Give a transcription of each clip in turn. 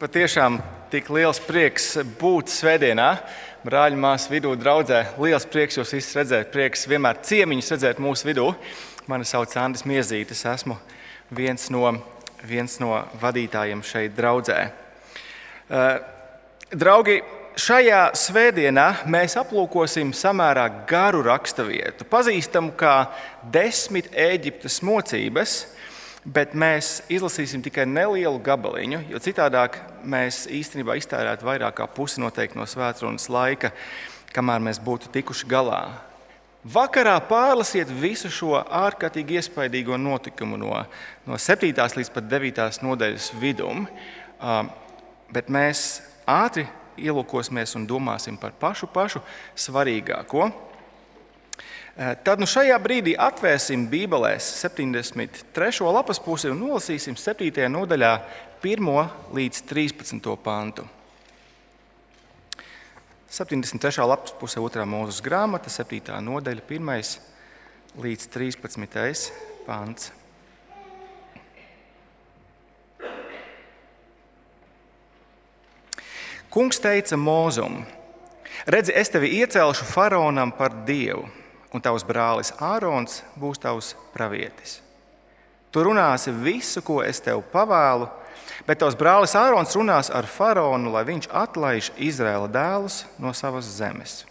Patiešām tik liels prieks būt svētdienā. Brāļi, māsas vidū, draudzē. Liels prieks jūs visus redzēt, prieks vienmēr ciemiņus redzēt mūsu vidū. Mani sauc Andris Miezītis, esmu viens no, viens no vadītājiem šeit draudzē. Uh, draugi, šajā svētdienā mēs aplūkosim samērā garu raksturvietu, pazīstamu kā desmit Eģiptes mocības bet mēs izlasīsim tikai nelielu gabaliņu, jo citādi mēs īstenībā iztērētu vairāk kā pusi noteikti no svētdienas laika, kamēr mēs būtu tikuši galā. Vakarā pārlasiet visu šo ārkārtīgi iespaidīgo notikumu no, no 7. līdz 9. nodaļas vidum, bet mēs ātri ielūkosimies un domāsim par pašu, pašu svarīgāko. Eh, tad nu šajā brīdī atvērsim Bībelēs 73. lapas pusi un nolasīsim 7. nodaļā 1 līdz 13. pantu. 73. lapas puse, 2. mūzes grāmata, 7. nodaļa, 1 līdz 13. pants. Kungs teica Mozum: Redzi, es tevi iecelšu faraonam par dievu un tavs brālis Ārons būs tavs pravietis. Tu runāsi visu, ko es tev pavēlu, bet tavs brālis Ārons runās ar faraonu, lai viņš atlaiž Izraēla dēlus no savas zemes.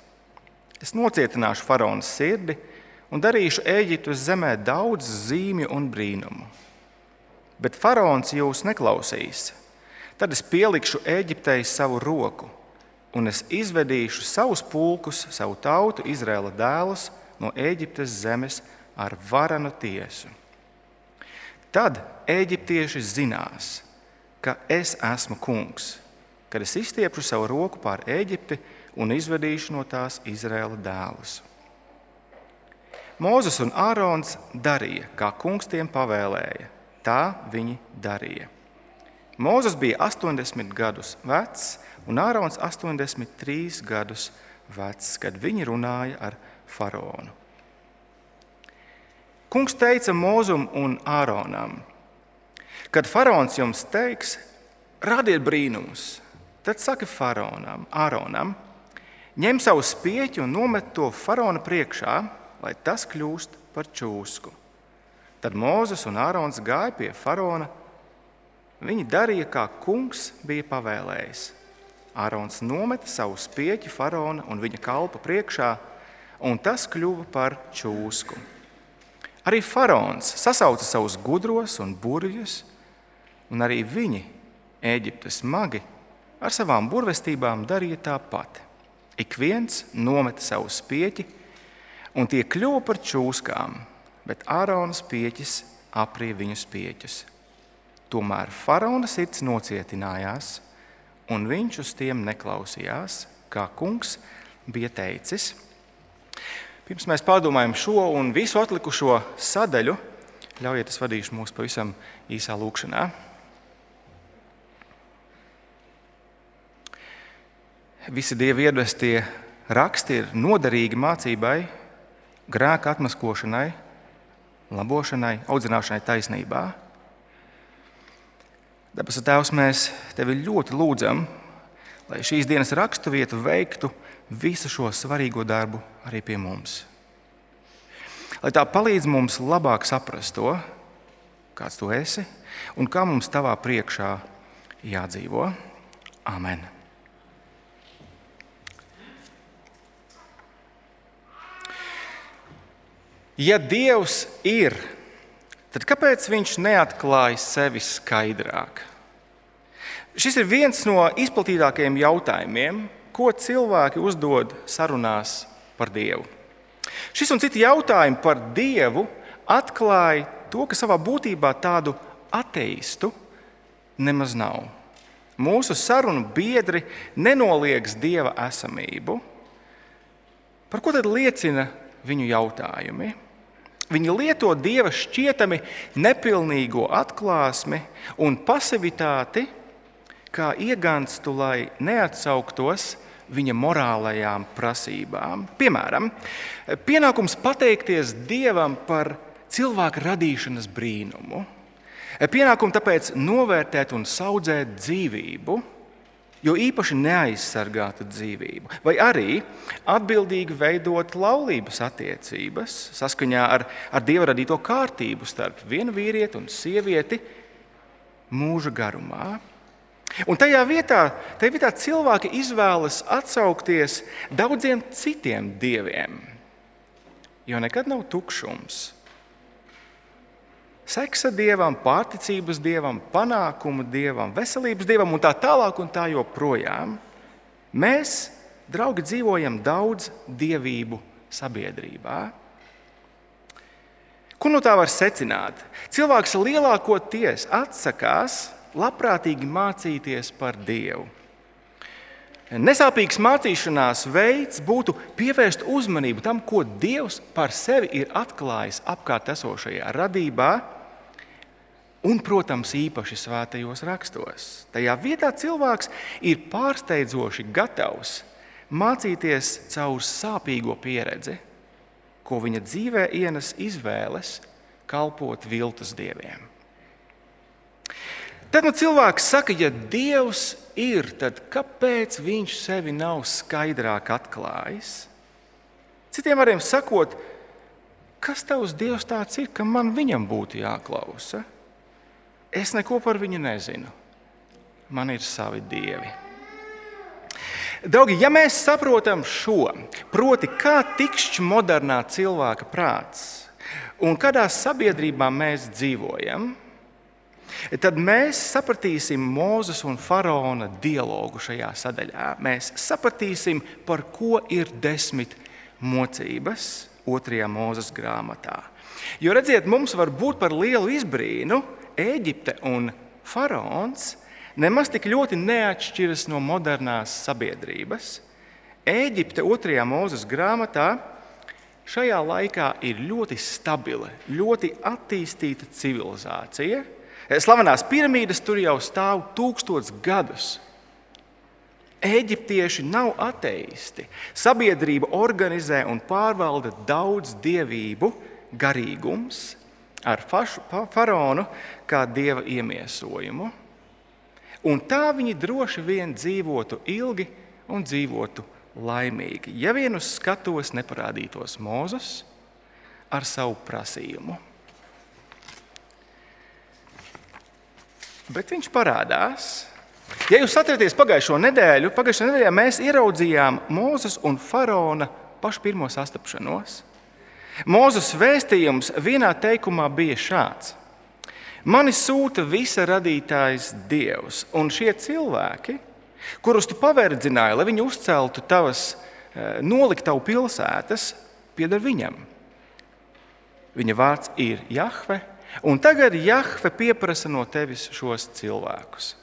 Es nocietināšu faraona sirdi un darīšu Eģiptes zemē daudz zīmju un brīnumu. Bet faraons jūs neklausīs. Tad es pielikšu Eģiptei savu roku, un es izvedīšu savus pulkus, savu tautu, Izraēla dēlus no Eģiptes zemes ar varanu tiesu. Tad eģiptieši zinās, ka es esmu kungs, kad es izstiepšu savu roku pār Eģipti un izvedīšu no tās Izraēla dēlus. Mozus un Ārons darīja, kā kungs tiem pavēlēja. Tā viņi darīja. Mozus bija 80 gadus vecs, un Ārons 83 gadus vecs, kad viņi runāja ar faraonu. Kungs teica Mozum un Āronam, kad faraons jums teiks, radiet brīnumus, tad saka faraonam, Āronam, ņem savu spieķi un nomet to faraona priekšā, lai tas kļūst par čūsku. Tad Mozus un Ārons gāja pie faraona. Viņi darīja, kā kungs bija pavēlējis. Ārons nometa savu spieķi faraona un viņa kalpa priekšā, un tas kļuva par čūsku. Arī faraons sasauca savus gudros un burvjus, un arī viņi, Eģiptes magi, ar savām burvestībām darīja tāpat. Ik viens nometa savu spieķi, un tie kļuva par čūskām, bet Ārona spieķis aprīja viņu spieķus. Tomēr faraona sirds nocietinājās, un viņš uz tiem neklausījās, kā kungs bija teicis. Pirms mēs pārdomājam šo un visu atlikušo sadaļu, ļaujiet, es vadīšu mūs pavisam īsā lūkšanā. Visi dievi iedvestie raksti ir noderīgi mācībai, grēka atmaskošanai, labošanai, audzināšanai taisnībā. Dabas Tēvs, mēs tevi ļoti lūdzam, lai šīs dienas raksturvieta veiktu visu šo svarīgo darbu arī pie mums. Lai tā palīdz mums labāk saprast to, kāds tu esi un kā mums tavā priekšā jādzīvo. Amen! Ja Dievs ir, tad kāpēc Viņš neatklāja sevi skaidrāk? Šis ir viens no izplatītākajiem jautājumiem, ko cilvēki uzdod sarunās par Dievu. Šis un citi jautājumi par Dievu atklāja to, ka savā būtībā tādu ateistu nemaz nav. Mūsu sarunu biedri nenoliedz Dieva esamību. Par ko tad liecina viņu jautājumi? Viņi lieto Dieva šķietami nepilnīgo atklāsmi un pasivitāti kā iegānstu, lai neatsauktos viņa morālajām prasībām. Piemēram, pienākums pateikties Dievam par cilvēka radīšanas brīnumu. Pienākumu tāpēc novērtēt un audzēt dzīvību, jo īpaši neaizsargātu dzīvību, vai arī atbildīgi veidot laulības attiecības saskaņā ar, ar dieva radīto kārtību starp vienu vīrieti un sievieti mūža garumā. Un tajā vietā, tajā vietā cilvēki izvēlas atsaukties daudziem citiem dieviem, jo nekad nav tukšums seksa dievam, pārticības dievam, panākumu dievam, veselības dievam un tā tālāk un tā joprojām. Mēs, draugi, dzīvojam daudz dievību sabiedrībā. Ko no tā var secināt? Cilvēks lielākoties atsakās labprātīgi mācīties par Dievu. Nesāpīgs mācīšanās veids būtu pievērst uzmanību tam, ko Dievs par sevi ir atklājis apkārt esošajā radībā, un, protams, īpaši svētajos rakstos. Tajā vietā cilvēks ir pārsteidzoši gatavs mācīties caur sāpīgo pieredzi, ko viņa dzīvē ienes izvēles kalpot viltus dieviem. Tad nu, cilvēks saka, ja Dievs ir, tad kāpēc viņš sevi nav skaidrāk atklājis? Citiem vārdiem sakot, kas tavs Dievs tāds ir, ka man viņam būtu jāklausa? Es neko par viņu nezinu. Man ir savi dievi. Draugi, ja mēs saprotam šo, proti, kā tikšķi modernā cilvēka prāts un kādā sabiedrībā mēs dzīvojam, tad mēs sapratīsim Mozus un Faraona dialogu šajā sadaļā. Mēs sapratīsim, par ko ir desmit mocības otrajā mūzes grāmatā. Jo redziet, mums var būt par lielu izbrīnu, Eģipte un faraons nemaz tik ļoti neatšķiras no modernās sabiedrības. Eģipte otrajā mūzes grāmatā šajā laikā ir ļoti stabila, ļoti attīstīta civilizācija. Slavenās piramīdas tur jau stāv tūkstotis gadus. Eģiptieši nav ateisti. Sabiedrība organizē un pārvalda daudz dievību, garīgums, ar fašu, faraonu kā dieva iemiesojumu. Un tā viņi droši vien dzīvotu ilgi un dzīvotu laimīgi, ja vien uz skatuves neparādītos Mozus ar savu prasījumu. Bet viņš parādās. Ja jūs atceraties pagājušo nedēļu, pagājušajā nedēļā mēs ieraudzījām Mozus un Faraona pašu pirmo sastapšanos. Mūzes vēstījums vienā teikumā bija šāds: Mani sūta visa radītājs Dievs, un šie cilvēki, kurus tu pavērdzināji, lai viņi uzceltu tavas, eh, noliktavu pilsētas, pieder viņam. Viņa vārds ir Jahve, un tagad Jahve pieprasa no tevis šos cilvēkus.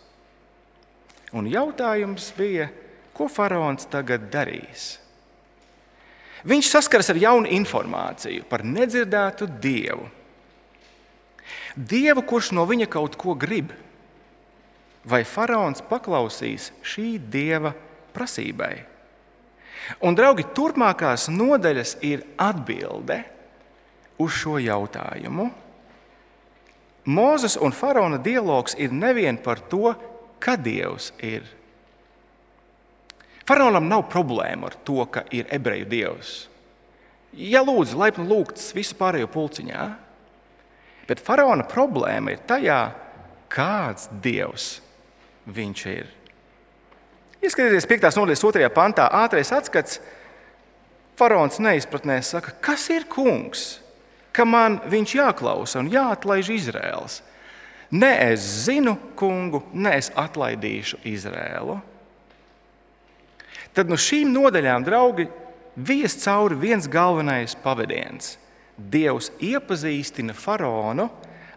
Un jautājums bija, ko faraons tagad darīs? Viņš saskaras ar jaunu informāciju par nedzirdētu dievu. Dievu, kurš no viņa kaut ko grib. Vai faraons paklausīs šī dieva prasībai? Un, draugi, turpmākās nodaļas ir atbilde uz šo jautājumu. Mozus un faraona dialogs ir nevien par to, ka Dievs ir Faraonam nav problēma ar to, ka ir ebreju dievs. Ja lūdzu, laipni lūgts visu pārējo pulciņā, bet faraona problēma ir tajā, kāds dievs viņš ir. Ieskatieties 5. nodaļas 2. pantā, ātrais atskats. Faraons neizpratnē, saka, kas ir kungs, ka man viņš jāklausa un jāatlaiž Izraēls. Ne es zinu kungu, ne es atlaidīšu Izraēlu. Tad no šīm nodaļām, draugi, vies cauri viens galvenais pavadiens. Dievs iepazīstina faraonu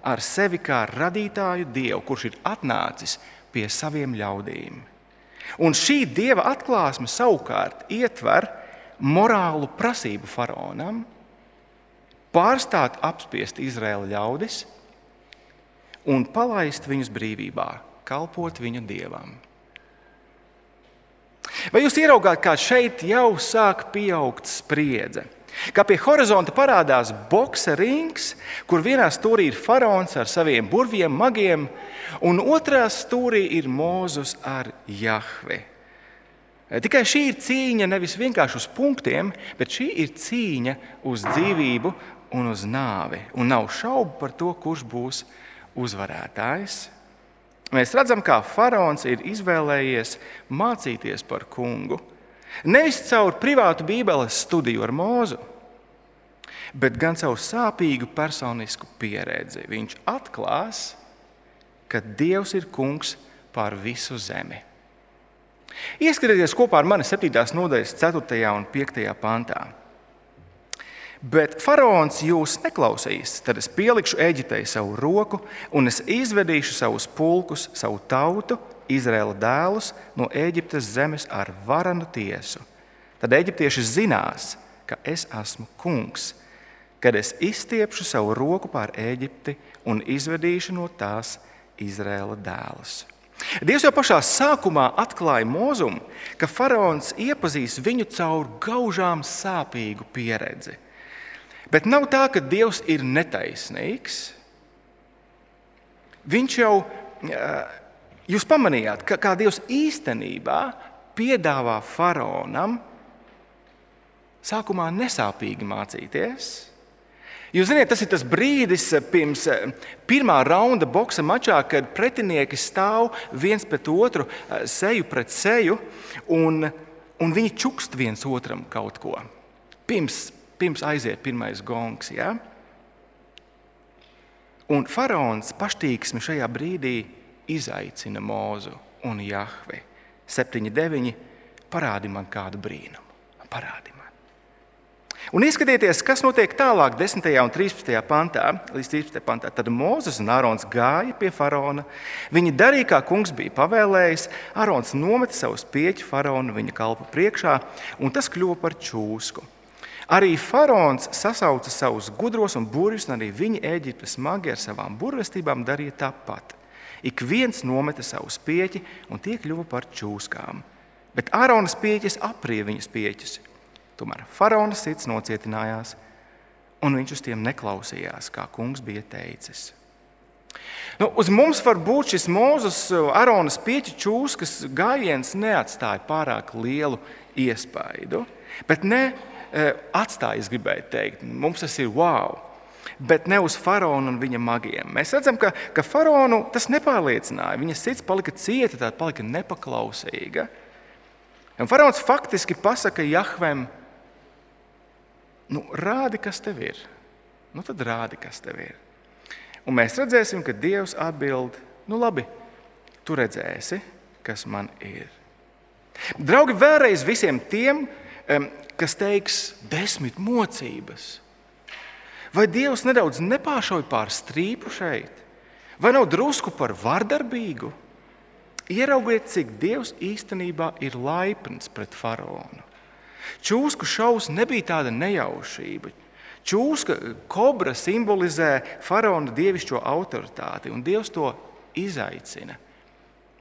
ar sevi kā radītāju dievu, kurš ir atnācis pie saviem ļaudīm. Un šī dieva atklāsme savukārt ietver morālu prasību faraonam, pārstāt apspiest Izraēla ļaudis un palaist viņus brīvībā, kalpot viņu dievam. Vai jūs ieraugāt, kā šeit jau sāk pieaugt spriedze? Kā pie horizonta parādās boxa rings, kur vienā stūrī ir faraons ar saviem burviem, magiem, un otrā stūrī ir Mūzus ar Jahvi. Tikai šī ir cīņa nevis vienkārši uz punktiem, bet šī ir cīņa uz dzīvību un uz nāvi. Un nav šaubu par to, kurš būs uzvarētājs. Mēs redzam, kā faraons ir izvēlējies mācīties par kungu. Nevis caur privātu Bībeles studiju ar mūzu, bet gan caur sāpīgu personisku pieredzi. Viņš atklās, ka Dievs ir kungs pār visu zemi. Ieskatieties kopā ar mani 7. nodaļas 4. un 5. pantā. Bet faraons jūs neklausīs, tad es pielikšu Eģiptei savu roku, un es izvedīšu savus pulkus, savu tautu, Izraēla dēlus no Eģiptes zemes ar varanu tiesu. Tad eģiptieši zinās, ka es esmu kungs, kad es izstiepšu savu roku pār Eģipti un izvedīšu no tās Izraēla dēlus. Dievs jau pašā sākumā atklāja mūzumu, ka faraons iepazīs viņu caur gaužām sāpīgu pieredzi. Bet nav tā, ka Dievs ir netaisnīgs. Viņš jau, jūs pamanījāt, ka, kā Dievs īstenībā piedāvā faraonam sākumā nesāpīgi mācīties Jūs zināt, tas ir tas brīdis pirms pirmā raunda boxa mačā, kad pretinieki stāv viens pret otru, seju pret seju, un, un viņi čukst viens otram kaut ko. Pirms, pirms aiziet pirmais gongs. Ja? Un faraons paštīksmi šajā brīdī izaicina Mūzu un Jahvi. 7, 9. Parādi man kādu brīnumu. Parādi man. Un izskatieties, kas notiek tālāk, 10. un 13. pantā. Līdz 13. pantā. Tad Mozus un Ārons gāja pie faraona. Viņi darīja, kā kungs bija pavēlējis. Ārons nometa savus pieķi faraona viņa kalpu priekšā, un tas kļuva par čūsku. Arī faraons sasauca savus gudros un burvjus, un arī viņa Eģiptes magi ar savām burvestībām darīja tāpat. Ik viens nometa savu spieķi, un tie kļuva par čūskām. Bet Āronas pieķis aprīja viņas pieķis. Tomēr faraona sirds nocietinājās, un viņš uz tiem neklausījās, kā kungs bija teicis. Nu, uz mums var būt šis mūzes, Aronas pieķa čūskas gājiens neatstāja pārāk lielu iespaidu, bet ne atstāja, es gribēju teikt, mums tas ir wow. Bet ne uz faraonu un viņa magiem. Mēs redzam, ka, ka faraonu tas nepārliecināja. Viņa sirds palika cieta, tā palika nepaklausīga. Un faraons faktiski pasaka Jahvem, nu, rādi, kas tev ir. Nu, tad rādi, kas tev ir. Un mēs redzēsim, ka Dievs atbild, nu labi, tu redzēsi, kas man ir. Draugi, vēlreiz visiem tiem, kas teiks, desmit mocības. Vai Dievs nedaudz nepāršauj pār strīpu šeit? Vai nav drusku par vardarbīgu? Ieraugiet, cik Dievs īstenībā ir laipns pret faraonu. Čūsku šausmas nebija tāda nejaušība. Čūska kobra simbolizē faraona dievišķo autoritāti, un Dievs to izaicina.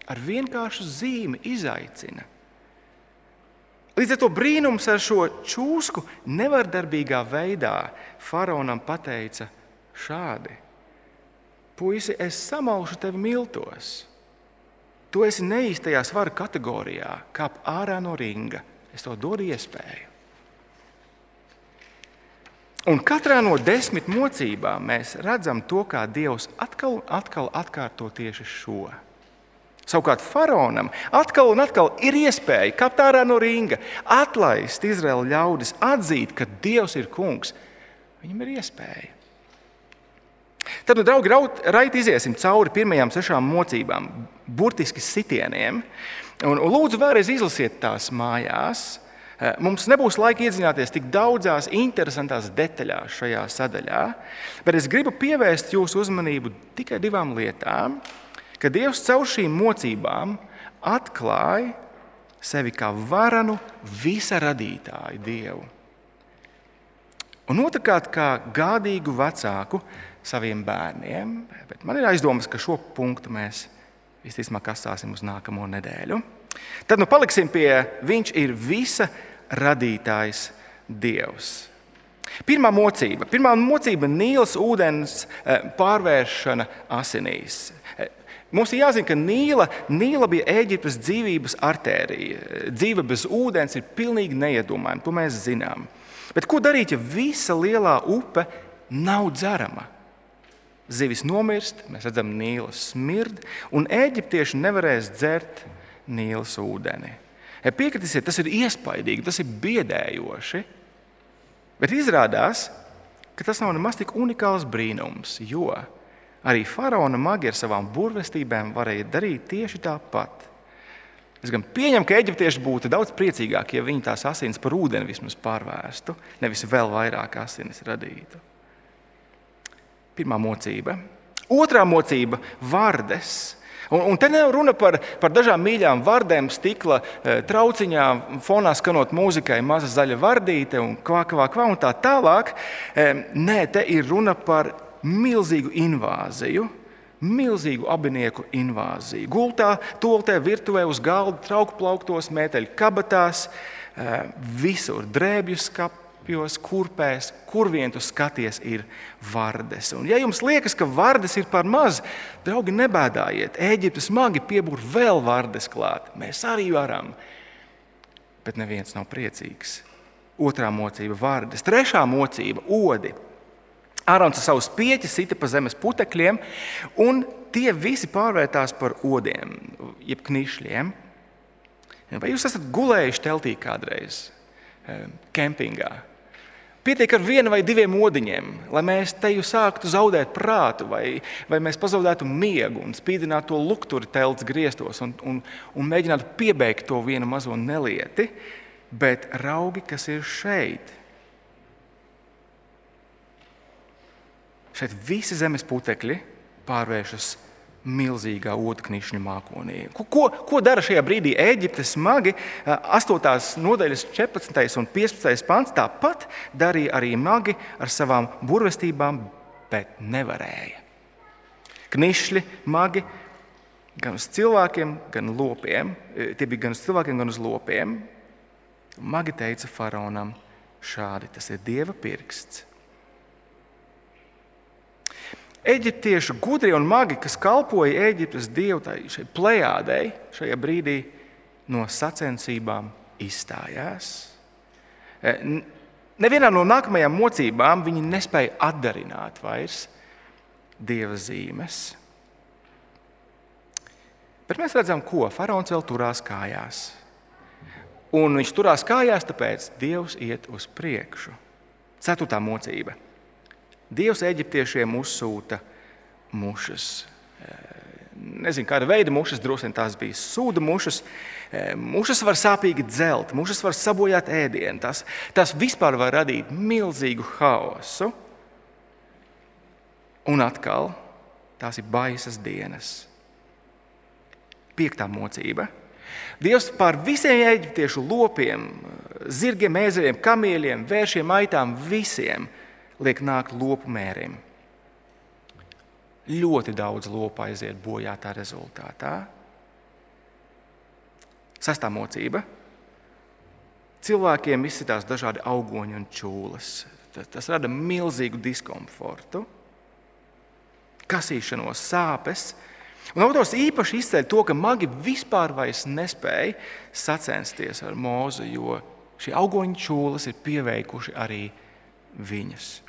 Ar vienkāršu zīmi izaicina. Līdz ar to brīnums ar šo čūsku nevardarbīgā veidā faraonam pateica šādi: Puisi, es samalšu tevi miltos. Tu esi neīstajā svara kategorijā, kāp ārā no ringa. Es to dodu iespēju. Un katrā no desmit mocībām mēs redzam to, kā Dievs atkal un atkal atkārto tieši šo. Savukārt faraonam atkal un atkal ir iespēja kāpt ārā no ringa, atlaist Izraēla ļaudis, atzīt, ka Dievs ir kungs. Viņam ir iespēja. Tad, nu, draugi, raiti iziesim cauri pirmajām sešām mocībām, burtiski sitieniem. Un, un lūdzu, vēlreiz izlasiet tās mājās. Eh, mums nebūs laika iedziļināties tik daudzās interesantās detaļās šajā sadaļā, bet es gribu pievērst jūsu uzmanību tikai divām lietām. Ka Dievs caur šīm mocībām atklāja sevi kā varanu visa radītāju Dievu. Un otrkārt, kā gādīgu vecāku saviem bērniem. Bet man ir aizdomas, ka šo punktu mēs visticamāk atstāsim uz nākamo nedēļu. Tad nu paliksim pie Viņš ir visa radītājs Dievs. Pirmā mocība, pirmā mocība - Nīlas ūdens pārvēršana asinīs. Mums ir jāzina, ka Nīla, Nīla bija Eģiptes dzīvības artērija. Dzīve bez ūdens ir pilnīgi neiedomājama, to mēs zinām. Bet ko darīt, ja visa lielā upe nav dzerama? Zivis nomirst, mēs redzam, Nīlas smird, un eģiptieši nevarēs dzert Nīlas ūdeni. Piekritīsiet, tas ir iespaidīgi, tas ir biedējoši. Bet izrādās, ka tas nav nemaz tik unikāls brīnums, jo Arī faraona magi ar savām burvestībām varēja darīt tieši tāpat. Es gan pieņemu, ka eģiptieši būtu daudz priecīgāki, ja viņi tās asinis par ūdeni vismaz pārvērstu, nevis vēl vairāk asinis radītu. Pirmā mocība. Otrā mocība - vardes. Un, un te nav runa par, par dažām mīļām vardēm, stikla e, trauciņā, fonā skanot mūzikai, maza zaļa vardīte un kvā, kvā, kvā un tā tālāk. Nē, te ir runa par milzīgu invāziju, milzīgu abinieku invāziju. Gultā, toltē, virtuvē, uz galda, trauku plauktos, mēteļu kabatās, eh, visur drēbju skapjos, kurpēs, kur vien tu skaties, ir vardes. Un, ja jums liekas, ka vardes ir par maz, draugi, nebēdājiet. Eģiptes smagi piebūr vēl vardes klāt. Mēs arī varam. Bet neviens nav priecīgs. Otrā mocība - vardes, trešā mocība - odi. Ārons ar savu spieķi sita pa zemes putekļiem, un tie visi pārvērtās par odiem, jeb knišļiem. Vai jūs esat gulējuši teltī kādreiz, kempingā? Pietiek ar vienu vai diviem odiņiem, lai mēs te jau sāktu zaudēt prātu, vai, vai mēs pazaudētu miegu un spīdinātu to lukturi telts griestos un, un, un mēģinātu piebeigt to vienu mazo nelieti. Bet raugi, kas ir šeit, Šeit visi zemes putekļi pārvēršas milzīgā otrknišņa mākonī. Ko, ko, ko dara šajā brīdī Eģiptes smagi? 8. nodaļas 14. un 15. pants tāpat darīja arī magi ar savām burvestībām, bet nevarēja. Knišļi, magi gan uz cilvēkiem, gan lopiem. Tie bija gan uz cilvēkiem, gan uz lopiem. Magi teica faraonam šādi: tas ir dieva pirksts Eģiptieši gudri un magi, kas kalpoja Eģiptes dievtai, šai plējādei, šajā brīdī no sacensībām izstājās. E, nevienā no nākamajām mocībām viņi nespēja atdarināt vairs dieva zīmes. Bet mēs redzam, ko faraons vēl turās kājās. Un viņš turās kājās, tāpēc Dievs iet uz priekšu. Ceturtā mocība Dievs eģiptiešiem uzsūta mušas. Nezinu, kāda veida mušas, droši vien tās bija sūda mušas. Mušas var sāpīgi dzelt, mušas var sabojāt ēdienu. Tas, tas vispār var radīt milzīgu haosu. Un atkal tās ir baisas dienas. Piektā mocība. Dievs pār visiem eģiptiešu lopiem, zirgiem, ezeriem, kamieļiem, vēršiem, aitām, visiem liek nākt lopu mērim. Ļoti daudz lopu aiziet bojā tā rezultātā. Sastā mocība. Cilvēkiem izsitās dažādi augoņi un čūlas. Tas, tas rada milzīgu diskomfortu, kasīšanos, sāpes. Un autors īpaši izceļ to, ka magi vispār nespēja sacensties ar mūzu, jo šie augoņu čūlas ir pieveikuši arī viņas.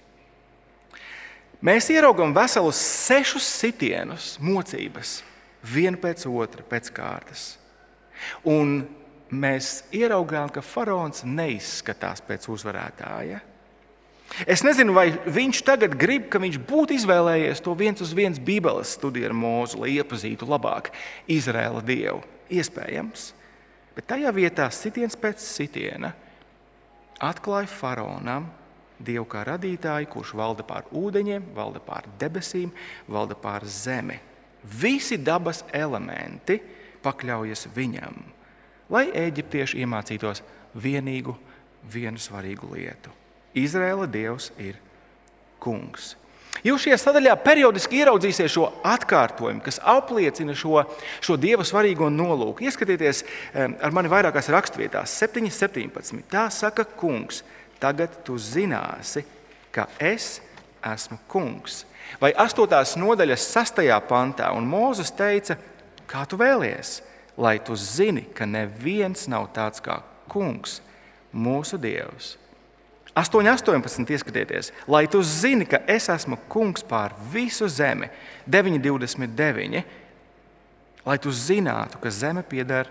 Mēs ieraugām veselus sešus sitienus, mocības, vienu pēc otra, pēc kārtas. Un mēs ieraugām, ka faraons neizskatās pēc uzvarētāja. Es nezinu, vai viņš tagad grib, ka viņš būtu izvēlējies to viens uz viens Bībeles studiju ar mūzu, lai iepazītu labāk Izraēla dievu. Iespējams, bet tajā vietā sitiens pēc sitiena atklāja faraonam Dievu kā radītāju, kurš valda pār ūdeņiem, valda pār debesīm, valda pār zemi. Visi dabas elementi pakļaujas viņam, lai eģiptieši iemācītos vienīgu, vienu svarīgu lietu. Izraēla Dievs ir kungs. Jūs šajā sadaļā periodiski ieraudzīsiet šo atkārtojumu, kas apliecina šo, šo dieva svarīgo nolūku. Ieskatieties ar mani vairākās raksturvietās, 7, 17. Tā saka kungs tagad tu zināsi, ka es esmu kungs. Vai 8. nodaļas 6. pantā, un Mozus teica, kā tu vēlies, lai tu zini, ka neviens nav tāds kā kungs, mūsu dievs. 8,18. ieskatieties, lai tu zini, ka es esmu kungs pār visu zemi. 9,29. Lai tu zinātu, ka zeme pieder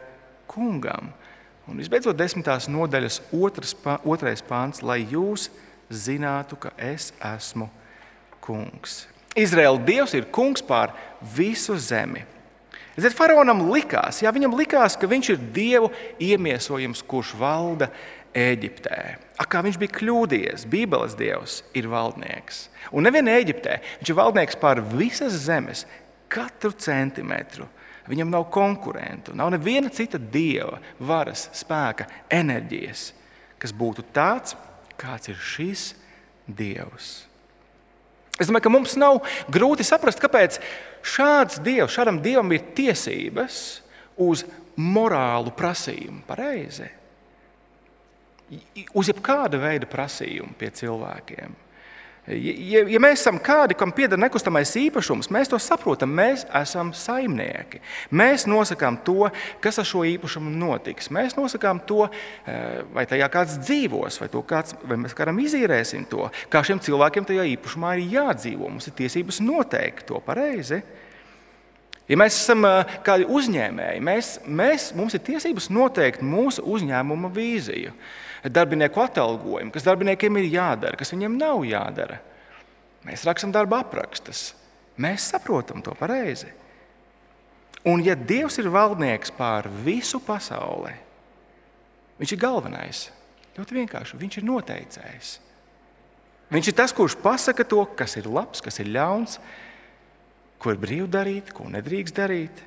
kungam. Un visbeidzot, desmitās nodaļas otras, otrais pāns, lai jūs zinātu, ka es esmu kungs. Izraēla Dievs ir kungs pār visu zemi. Ziniet, faraonam likās, jā, viņam likās, ka viņš ir dievu iemiesojums, kurš valda Eģiptē. Ak, kā viņš bija kļūdījies, Bībeles dievs ir valdnieks. Un nevien Eģiptē, viņš ir valdnieks pār visas zemes, katru centimetru. Viņam nav konkurentu, nav neviena cita dieva varas, spēka, enerģijas, kas būtu tāds, kāds ir šis dievs. Es domāju, ka mums nav grūti saprast, kāpēc šāds dievs, šādam dievam ir tiesības uz morālu prasījumu. Pareizi. Uz jebkāda veida prasījumu pie cilvēkiem. Ja, ja mēs esam kādi, kam pieder nekustamais īpašums, mēs to saprotam. Mēs esam saimnieki. Mēs nosakām to, kas ar šo īpašumu notiks. Mēs nosakām to, eh, vai tajā kāds dzīvos, vai, kāds, vai mēs kādam izīrēsim to. Kā šiem cilvēkiem tajā īpašumā ir jādzīvo. Mums ir tiesības noteikt to pareizi. Ja mēs esam eh, kādi uzņēmēji, mēs, mēs, mums ir tiesības noteikt mūsu uzņēmuma vīziju darbinieku atalgojumu, kas darbiniekiem ir jādara, kas viņiem nav jādara. Mēs rakstām darba aprakstus. Mēs saprotam to pareizi. Un, ja Dievs ir valdnieks pār visu pasauli, Viņš ir galvenais. Ļoti vienkārši. Viņš ir noteicējis. Viņš ir tas, kurš pasaka to, kas ir labs, kas ir ļauns, ko ir brīvi darīt, ko nedrīkst darīt.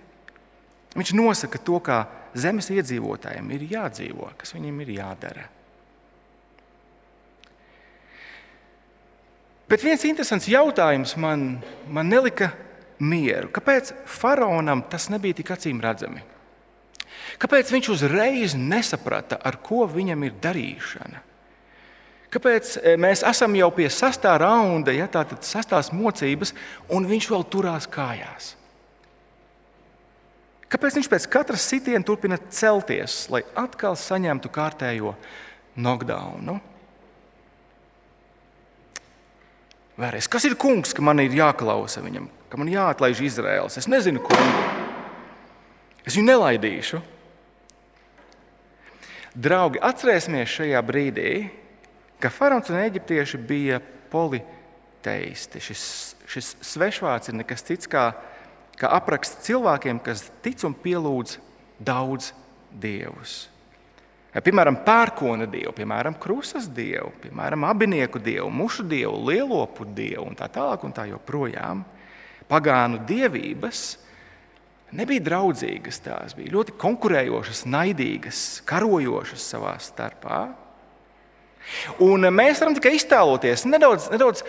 Viņš nosaka to, kā zemes iedzīvotājiem ir jādzīvo, kas viņiem ir jādara. Bet viens interesants jautājums man, man nelika mieru. Kāpēc faraonam tas nebija tik acīm redzami? Kāpēc viņš uzreiz nesaprata, ar ko viņam ir darīšana? Kāpēc eh, mēs esam jau pie sastā raunda, ja tā tad sastās mocības, un viņš vēl turās kājās? Kāpēc viņš pēc katras sitiena turpina celties, lai atkal saņemtu kārtējo knockdownu? Vēlreiz, kas ir kungs, ka man ir jāklausa viņam, ka man jāatlaiž Izraels? Es nezinu, kungu. Es viņu nelaidīšu. Draugi, atcerēsimies šajā brīdī, ka faraons un eģiptieši bija politeisti. Šis, šis svešvārds ir nekas cits kā, kā apraksts cilvēkiem, kas tic un pielūdz daudz dievus. Piemēram, pērkona dievu, piemēram, krustas dievu, piemēram, abinieku dievu, mušu dievu, lielopu dievu un tā tālāk. Un tā joprojām. Pagānu dievības nebija draudzīgas, tās bija ļoti konkurējošas, naidīgas, karojošas savā starpā. Un mēs varam tikai iztēloties, nedaudz, nedaudz,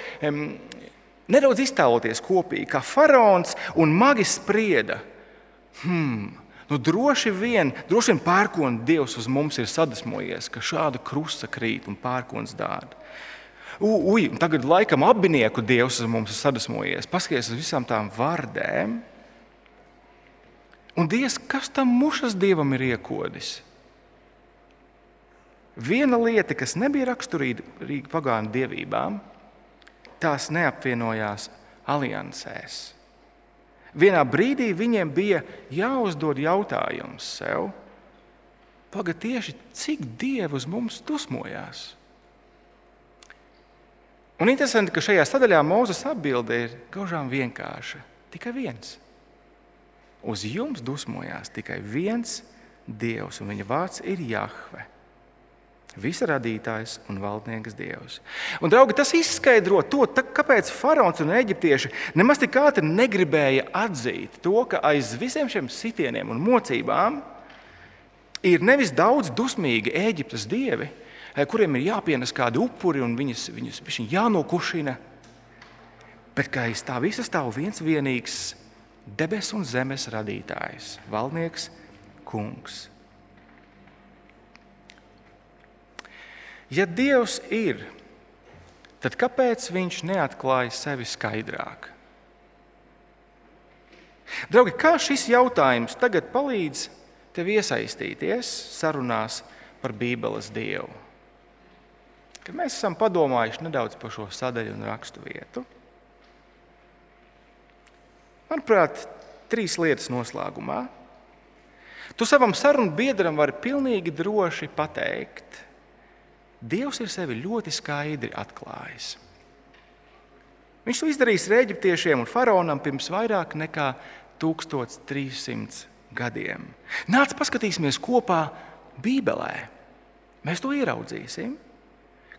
nedaudz iztēloties kopīgi, kā faraons un magi sprieda. Hmm, Nu, droši vien, droši vien pērkona dievs uz mums ir sadusmojies, ka šāda krusta krīt un pērkons dārda. Ui, tagad laikam abinieku dievs uz mums ir sadusmojies. Paskaties uz visām tām vardēm. Un Dievs, kas tam mušas dievam ir iekodis? Viena lieta, kas nebija raksturīga pagānu dievībām, tās neapvienojās aliansēs. Vienā brīdī viņiem bija jāuzdod jautājums sev, pagaidi, tieši cik dievi uz mums dusmojās. Un interesanti, ka šajā sadaļā Mozus atbilde ir gaužām vienkārša. Tikai viens. Uz jums dusmojās tikai viens dievs, un viņa vārds ir Jahve. Visa radītājs un valdnieks Dievs. Un, draugi, tas izskaidro to, tā, kāpēc faraons un eģiptieši nemaz tik ātri negribēja atzīt to, ka aiz visiem šiem sitieniem un mocībām ir nevis daudz dusmīgi Eģiptes dievi, eh, kuriem ir jāpienes kādi upuri un viņus, viņus, jānokušina, bet ka aiz tā visa stāv viens vienīgs debesu un zemes radītājs, valdnieks, kungs. Ja Dievs ir tad kāpēc viņš neatklāja sevi skaidrāk? Draugi, kā šis jautājums tagad palīdz tev iesaistīties sarunās par Bībeles Dievu? Kad mēs esam padomājuši nedaudz par šo sadaļu un rakstu vietu, manuprāt, trīs lietas noslēgumā. Tu savam sarunu biedram vari pilnīgi droši pateikt, Dievs ir sevi ļoti skaidri atklājis. Viņš to izdarīs Eģiptiešiem un faraonam pirms vairāk nekā 1300 gadiem. Nāc, paskatīsimies kopā Bībelē. Mēs to ieraudzīsim.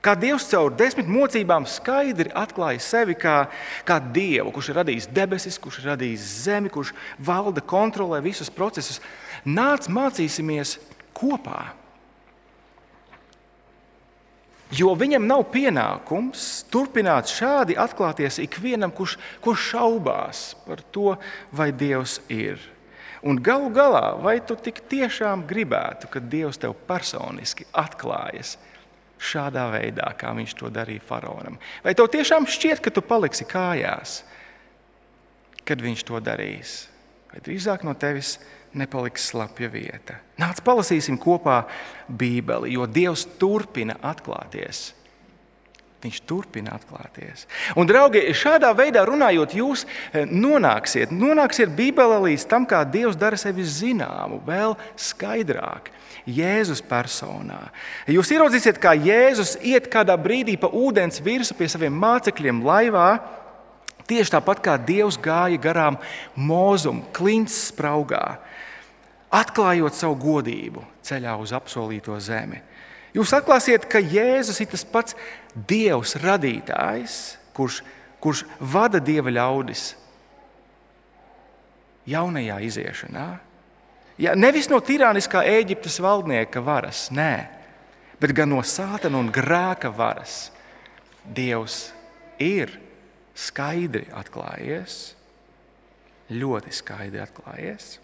Kā Dievs caur desmit mocībām skaidri atklāja sevi kā, kā Dievu, kurš ir radījis debesis, kurš ir radījis zemi, kurš valda, kontrolē visus procesus. Nāc, mācīsimies kopā. Jo viņam nav pienākums turpināt šādi atklāties ikvienam, kurš, kurš šaubās par to, vai Dievs ir. Un galu galā, vai tu tik tiešām gribētu, ka Dievs tev personiski atklājas šādā veidā, kā viņš to darīja faraonam? Vai tev tiešām šķiet, ka tu paliksi kājās, kad viņš to darīs? Vai drīzāk no tevis nepaliks slapja vieta. Nāc, palasīsim kopā Bībeli, jo Dievs turpina atklāties. Viņš turpina atklāties. Un, draugi, šādā veidā runājot, jūs eh, nonāksiet, nonāksiet Bībelē līdz tam, kā Dievs dara sevi zināmu, vēl skaidrāk. Jēzus personā. Jūs ieraudzīsiet, kā Jēzus iet kādā brīdī pa ūdens virsmu pie saviem mācekļiem laivā, Tieši tāpat kā Dievs gāja garām mūzumu, klints spraugā, atklājot savu godību ceļā uz apsolīto zemi. Jūs atklāsiet, ka Jēzus ir tas pats Dievs radītājs, kurš, kurš vada dieva ļaudis jaunajā iziešanā. Ja, nevis no tirāniskā Eģiptes valdnieka varas, nē, bet gan no sātana un grēka varas. Dievs ir skaidri atklājies, ļoti skaidri atklājies.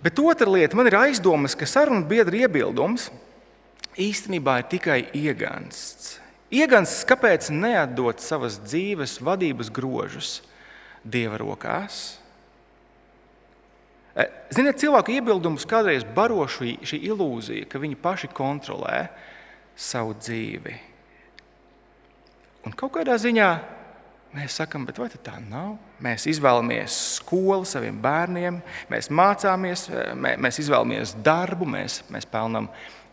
Bet otra lieta, man ir aizdomas, ka sarunu biedra iebildums īstenībā ir tikai iegansts. Iegansts, kāpēc neatdot savas dzīves vadības grožus Dieva rokās? E, ziniet, cilvēku iebildumus kādreiz baro šī, šī ilūzija, ka viņi paši kontrolē savu dzīvi. Un kaut kādā ziņā mēs sakām, vai tā nav? Mēs izvēlamies skolu saviem bērniem, mēs mācāmies, mēs izvēlamies darbu, mēs, mēs pelnām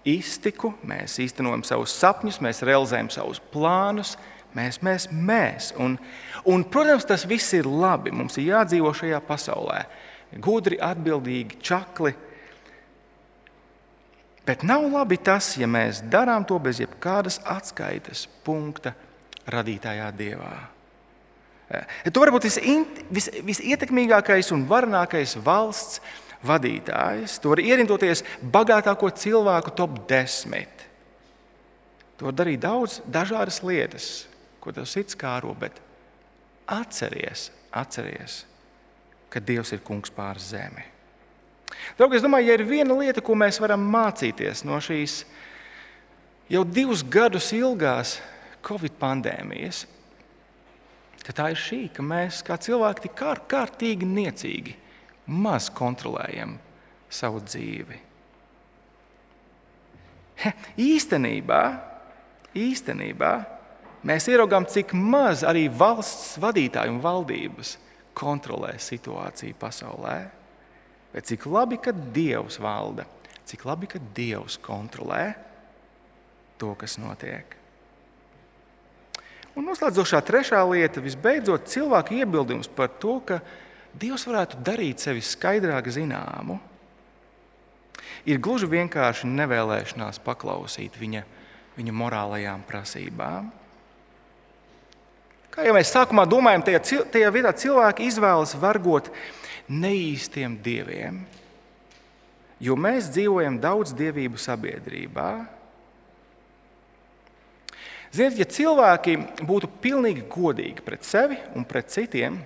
iztiku, mēs īstenojam savus sapņus, mēs realizējam savus plānus. Mēs, mēs, mēs. Un, un, protams, tas viss ir labi. Mums ir jādzīvo šajā pasaulē. Gudri, atbildīgi, čakli. Bet nav labi tas, ja mēs darām to bez jebkādas atskaites punkta radītājā Dievā. Eh, tu vari būt vis, vis, visietekmīgākais un varenākais valsts vadītājs. Tu vari ierindoties bagātāko cilvēku top 10. Tu vari darīt daudz dažādas lietas, ko tev sirds kāro, bet atceries, atceries, ka Dievs ir kungs pār zemi. Draugi, es domāju, ja ir viena lieta, ko mēs varam mācīties no šīs jau divus gadus ilgās Covid pandēmijas, tad tā ir šī, ka mēs kā cilvēki tik kār, kārtīgi niecīgi maz kontrolējam savu dzīvi. He, īstenībā, īstenībā mēs ieraugām, cik maz arī valsts vadītāji un valdības kontrolē situāciju pasaulē. Bet cik labi, ka Dievs valda, cik labi, ka Dievs kontrolē to, kas notiek. Un noslēdzošā trešā lieta, visbeidzot, cilvēku iebildums par to, ka Dievs varētu darīt sevi skaidrāk zināmu, ir gluži vienkārši nevēlēšanās paklausīt viņa, viņa morālajām prasībām. Kā jau mēs sākumā domājam, tajā, tajā vietā cilvēki izvēlas vargot neīstiem dieviem, jo mēs dzīvojam daudz dievību sabiedrībā Ziniet, ja cilvēki būtu pilnīgi godīgi pret sevi un pret citiem,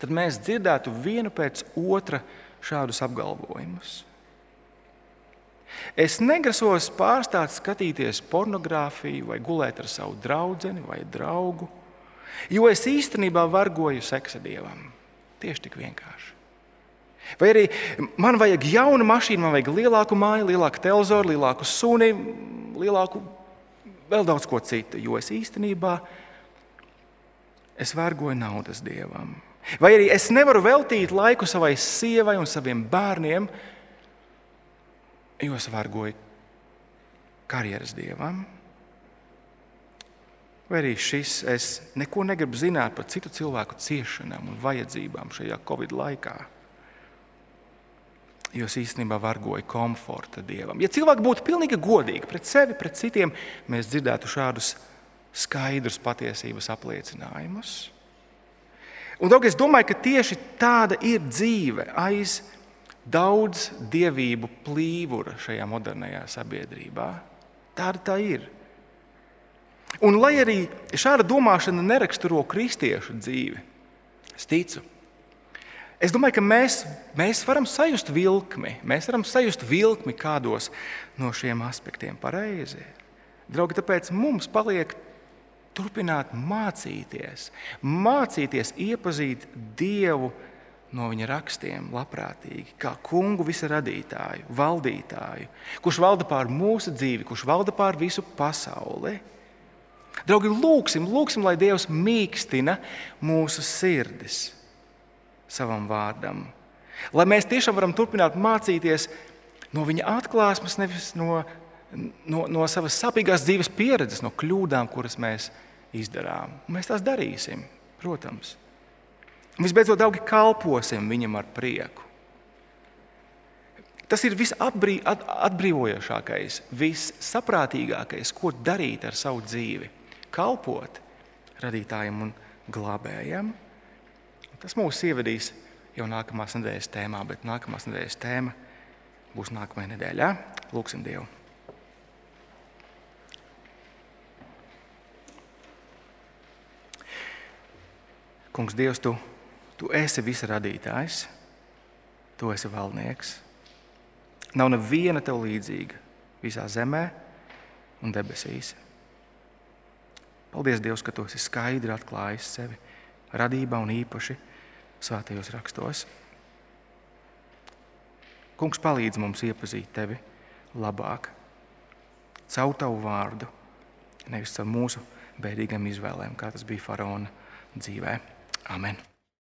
tad mēs dzirdētu vienu pēc otra šādus apgalvojumus. Es negrasos pārstāt skatīties pornogrāfiju, vai gulēt ar savu draugu vai draugu, jo es īstenībā vargoju seksa dievam. Tieši tik vienkārši. Vai arī man vajag jaunu mašīnu, man vajag lielāku māju, lielāku televizoru, lielāku suni, lielāku vēl daudz ko citu, jo es īstenībā es vergoju naudas dievam. Vai arī es nevaru veltīt laiku savai sievai un saviem bērniem, jo es vergoju karjeras dievam. Vai arī šis es neko negribu zināt par citu cilvēku ciešanām un vajadzībām šajā Covid laikā. Jo es īstenībā vargoju komforta dievam. Ja cilvēki būtu pilnīgi godīgi pret sevi, pret citiem, mēs dzirdētu šādus skaidrus patiesības apliecinājumus. Un, draugi, es domāju, ka tieši tāda ir dzīve aiz daudz dievību plīvura šajā modernajā sabiedrībā. Tāda tā ir. Un, lai arī šāda domāšana neraksturo kristiešu dzīvi, es ticu, Es domāju, ka mēs, mēs varam sajust vilkli. Mēs varam sajust vilkli kādos no šiem aspektiem pareizi. Draugi, tāpēc mums paliek turpināt mācīties, mācīties iepazīt Dievu no viņa rakstiem, labprātīgi, kā kungu visaradītāju, valdītāju, kurš valda pār mūsu dzīvi, kurš valda pār visu pasauli. Draugi, lūgsim, lūgsim lai Dievs mīkstina mūsu sirdis savam vārdam. Lai mēs tiešām varam turpināt mācīties no viņa atklāsmes, nevis no, no, no savas sapīgās dzīves pieredzes, no kļūdām, kuras mēs izdarām. Mēs tās darīsim, protams. Un visbeidzot, draugi, kalposim viņam ar prieku. Tas ir visatbrīvojošākais, vissaprātīgākais, ko darīt ar savu dzīvi. Kalpot radītājiem un glābējiem. Tas mūs ievedīs jau nākamās nedēļas tēmā, bet nākamās nedēļas tēma būs nākamajā nedēļā. Lūksim Dievu! Kungs, Dievs, tu, tu esi visa radītājs, tu esi valdnieks. Nav neviena tev līdzīga visā zemē un debesīs. Paldies, Dievs, ka tu esi skaidri atklājis sevi radībā un īpaši svētajos rakstos. Kungs palīdz mums iepazīt tevi labāk, caur tavu vārdu, nevis caur mūsu bēdīgām izvēlēm, kā tas bija faraona dzīvē. Amen!